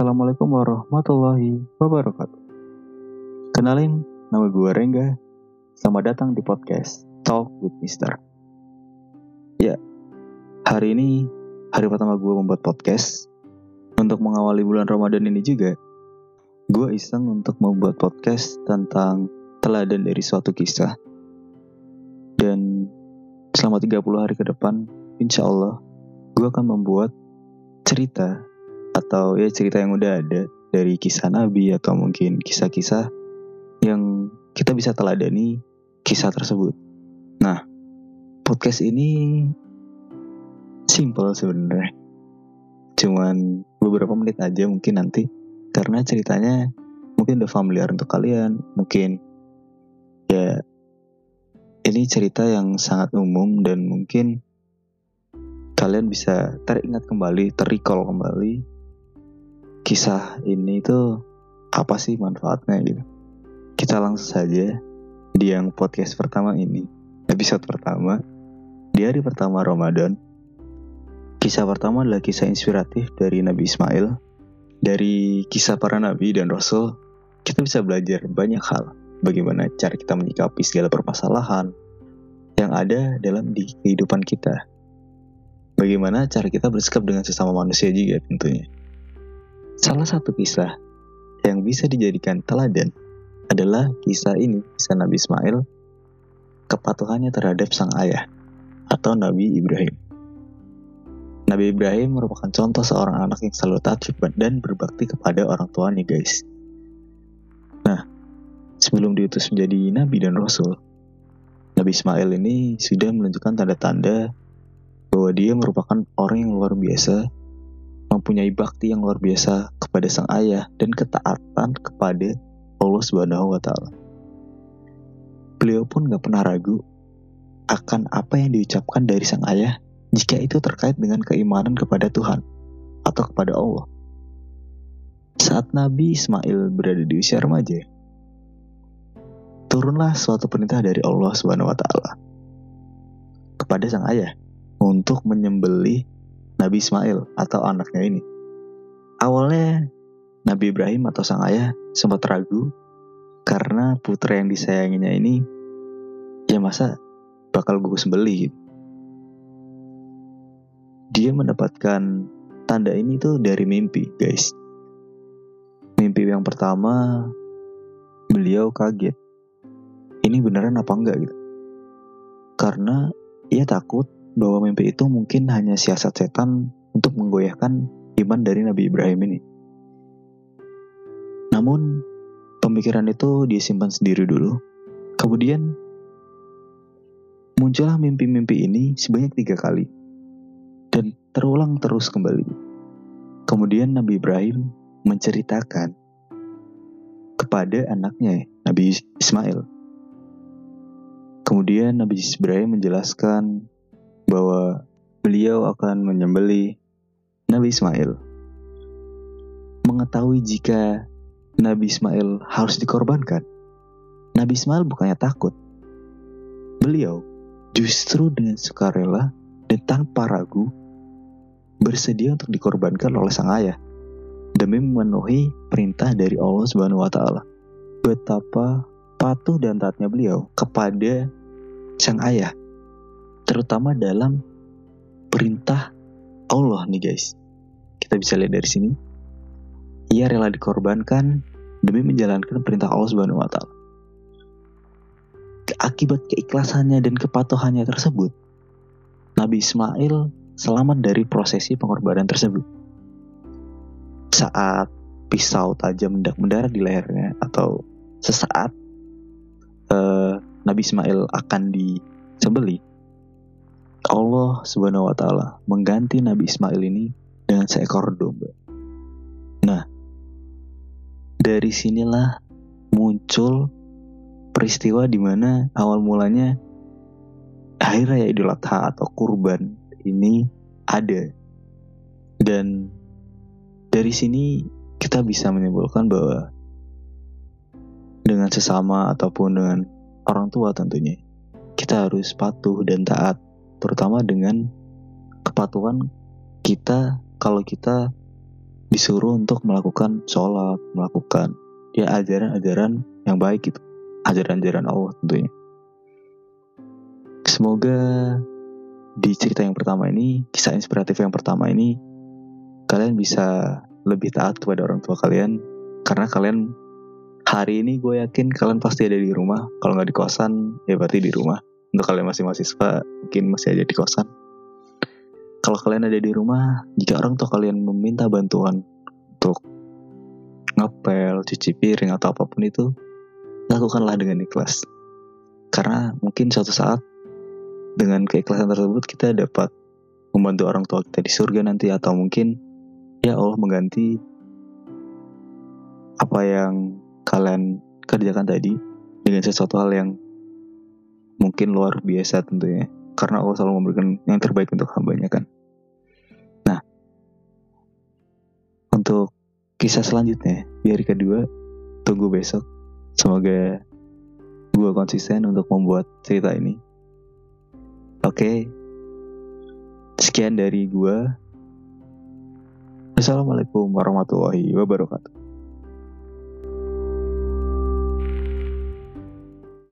Assalamualaikum warahmatullahi wabarakatuh. Kenalin, nama gue Rengga. Selamat datang di podcast Talk with Mister. Ya, hari ini hari pertama gue membuat podcast. Untuk mengawali bulan Ramadan ini juga, gue iseng untuk membuat podcast tentang teladan dari suatu kisah. Dan selama 30 hari ke depan, insya Allah, gue akan membuat cerita atau ya cerita yang udah ada dari kisah Nabi atau mungkin kisah-kisah yang kita bisa teladani kisah tersebut. Nah, podcast ini simple sebenarnya. Cuman beberapa menit aja mungkin nanti karena ceritanya mungkin udah familiar untuk kalian, mungkin ya ini cerita yang sangat umum dan mungkin kalian bisa teringat kembali, terrecall kembali kisah ini itu apa sih manfaatnya gitu. Kita langsung saja di yang podcast pertama ini, episode pertama, di hari pertama Ramadan. Kisah pertama adalah kisah inspiratif dari Nabi Ismail. Dari kisah para nabi dan rasul, kita bisa belajar banyak hal. Bagaimana cara kita menyikapi segala permasalahan yang ada dalam di kehidupan kita bagaimana cara kita bersikap dengan sesama manusia juga tentunya. Salah satu kisah yang bisa dijadikan teladan adalah kisah ini, kisah Nabi Ismail, kepatuhannya terhadap sang ayah atau Nabi Ibrahim. Nabi Ibrahim merupakan contoh seorang anak yang selalu taat dan berbakti kepada orang tuanya guys. Nah, sebelum diutus menjadi Nabi dan Rasul, Nabi Ismail ini sudah menunjukkan tanda-tanda bahwa dia merupakan orang yang luar biasa, mempunyai bakti yang luar biasa kepada sang ayah dan ketaatan kepada Allah Subhanahu wa taala. Beliau pun gak pernah ragu akan apa yang diucapkan dari sang ayah jika itu terkait dengan keimanan kepada Tuhan atau kepada Allah. Saat Nabi Ismail berada di usia remaja, turunlah suatu perintah dari Allah Subhanahu wa taala kepada sang ayah untuk menyembelih Nabi Ismail atau anaknya ini. Awalnya Nabi Ibrahim atau sang ayah sempat ragu karena putra yang disayanginya ini ya masa bakal gue sembelih gitu. Dia mendapatkan tanda ini tuh dari mimpi guys. Mimpi yang pertama beliau kaget. Ini beneran apa enggak gitu. Karena ia takut bahwa mimpi itu mungkin hanya siasat setan untuk menggoyahkan iman dari Nabi Ibrahim ini. Namun, pemikiran itu disimpan sendiri dulu. Kemudian, muncullah mimpi-mimpi ini sebanyak tiga kali. Dan terulang terus kembali. Kemudian Nabi Ibrahim menceritakan kepada anaknya, Nabi Ismail. Kemudian Nabi Ibrahim menjelaskan bahwa beliau akan menyembeli Nabi Ismail. Mengetahui jika Nabi Ismail harus dikorbankan, Nabi Ismail bukannya takut. Beliau justru dengan sukarela dan tanpa ragu bersedia untuk dikorbankan oleh sang ayah demi memenuhi perintah dari Allah Subhanahu wa taala. Betapa patuh dan taatnya beliau kepada sang ayah terutama dalam perintah Allah nih guys. Kita bisa lihat dari sini. Ia rela dikorbankan demi menjalankan perintah Allah Subhanahu wa taala. Akibat keikhlasannya dan kepatuhannya tersebut, Nabi Ismail selamat dari prosesi pengorbanan tersebut. Saat pisau tajam hendak mendarat di lehernya atau sesaat uh, Nabi Ismail akan disembelih, Allah Subhanahu wa taala mengganti Nabi Ismail ini dengan seekor domba. Nah, dari sinilah muncul peristiwa di mana awal mulanya hari raya Idul Adha atau kurban ini ada. Dan dari sini kita bisa menyimpulkan bahwa dengan sesama ataupun dengan orang tua tentunya kita harus patuh dan taat terutama dengan kepatuhan kita kalau kita disuruh untuk melakukan sholat, melakukan ya ajaran-ajaran yang baik gitu, ajaran-ajaran Allah tentunya. Semoga di cerita yang pertama ini, kisah inspiratif yang pertama ini, kalian bisa lebih taat kepada orang tua kalian. Karena kalian hari ini gue yakin kalian pasti ada di rumah. Kalau nggak di kosan ya berarti di rumah untuk kalian masih mahasiswa mungkin masih ada di kosan. Kalau kalian ada di rumah jika orang tua kalian meminta bantuan untuk ngepel cuci piring atau apa pun itu lakukanlah dengan ikhlas. Karena mungkin suatu saat dengan keikhlasan tersebut kita dapat membantu orang tua kita di surga nanti atau mungkin ya Allah mengganti apa yang kalian kerjakan tadi dengan sesuatu hal yang mungkin luar biasa tentunya karena Allah selalu memberikan yang terbaik untuk hambanya kan? Nah untuk kisah selanjutnya di hari kedua tunggu besok. Semoga gue konsisten untuk membuat cerita ini. Oke sekian dari gue Assalamualaikum warahmatullahi wabarakatuh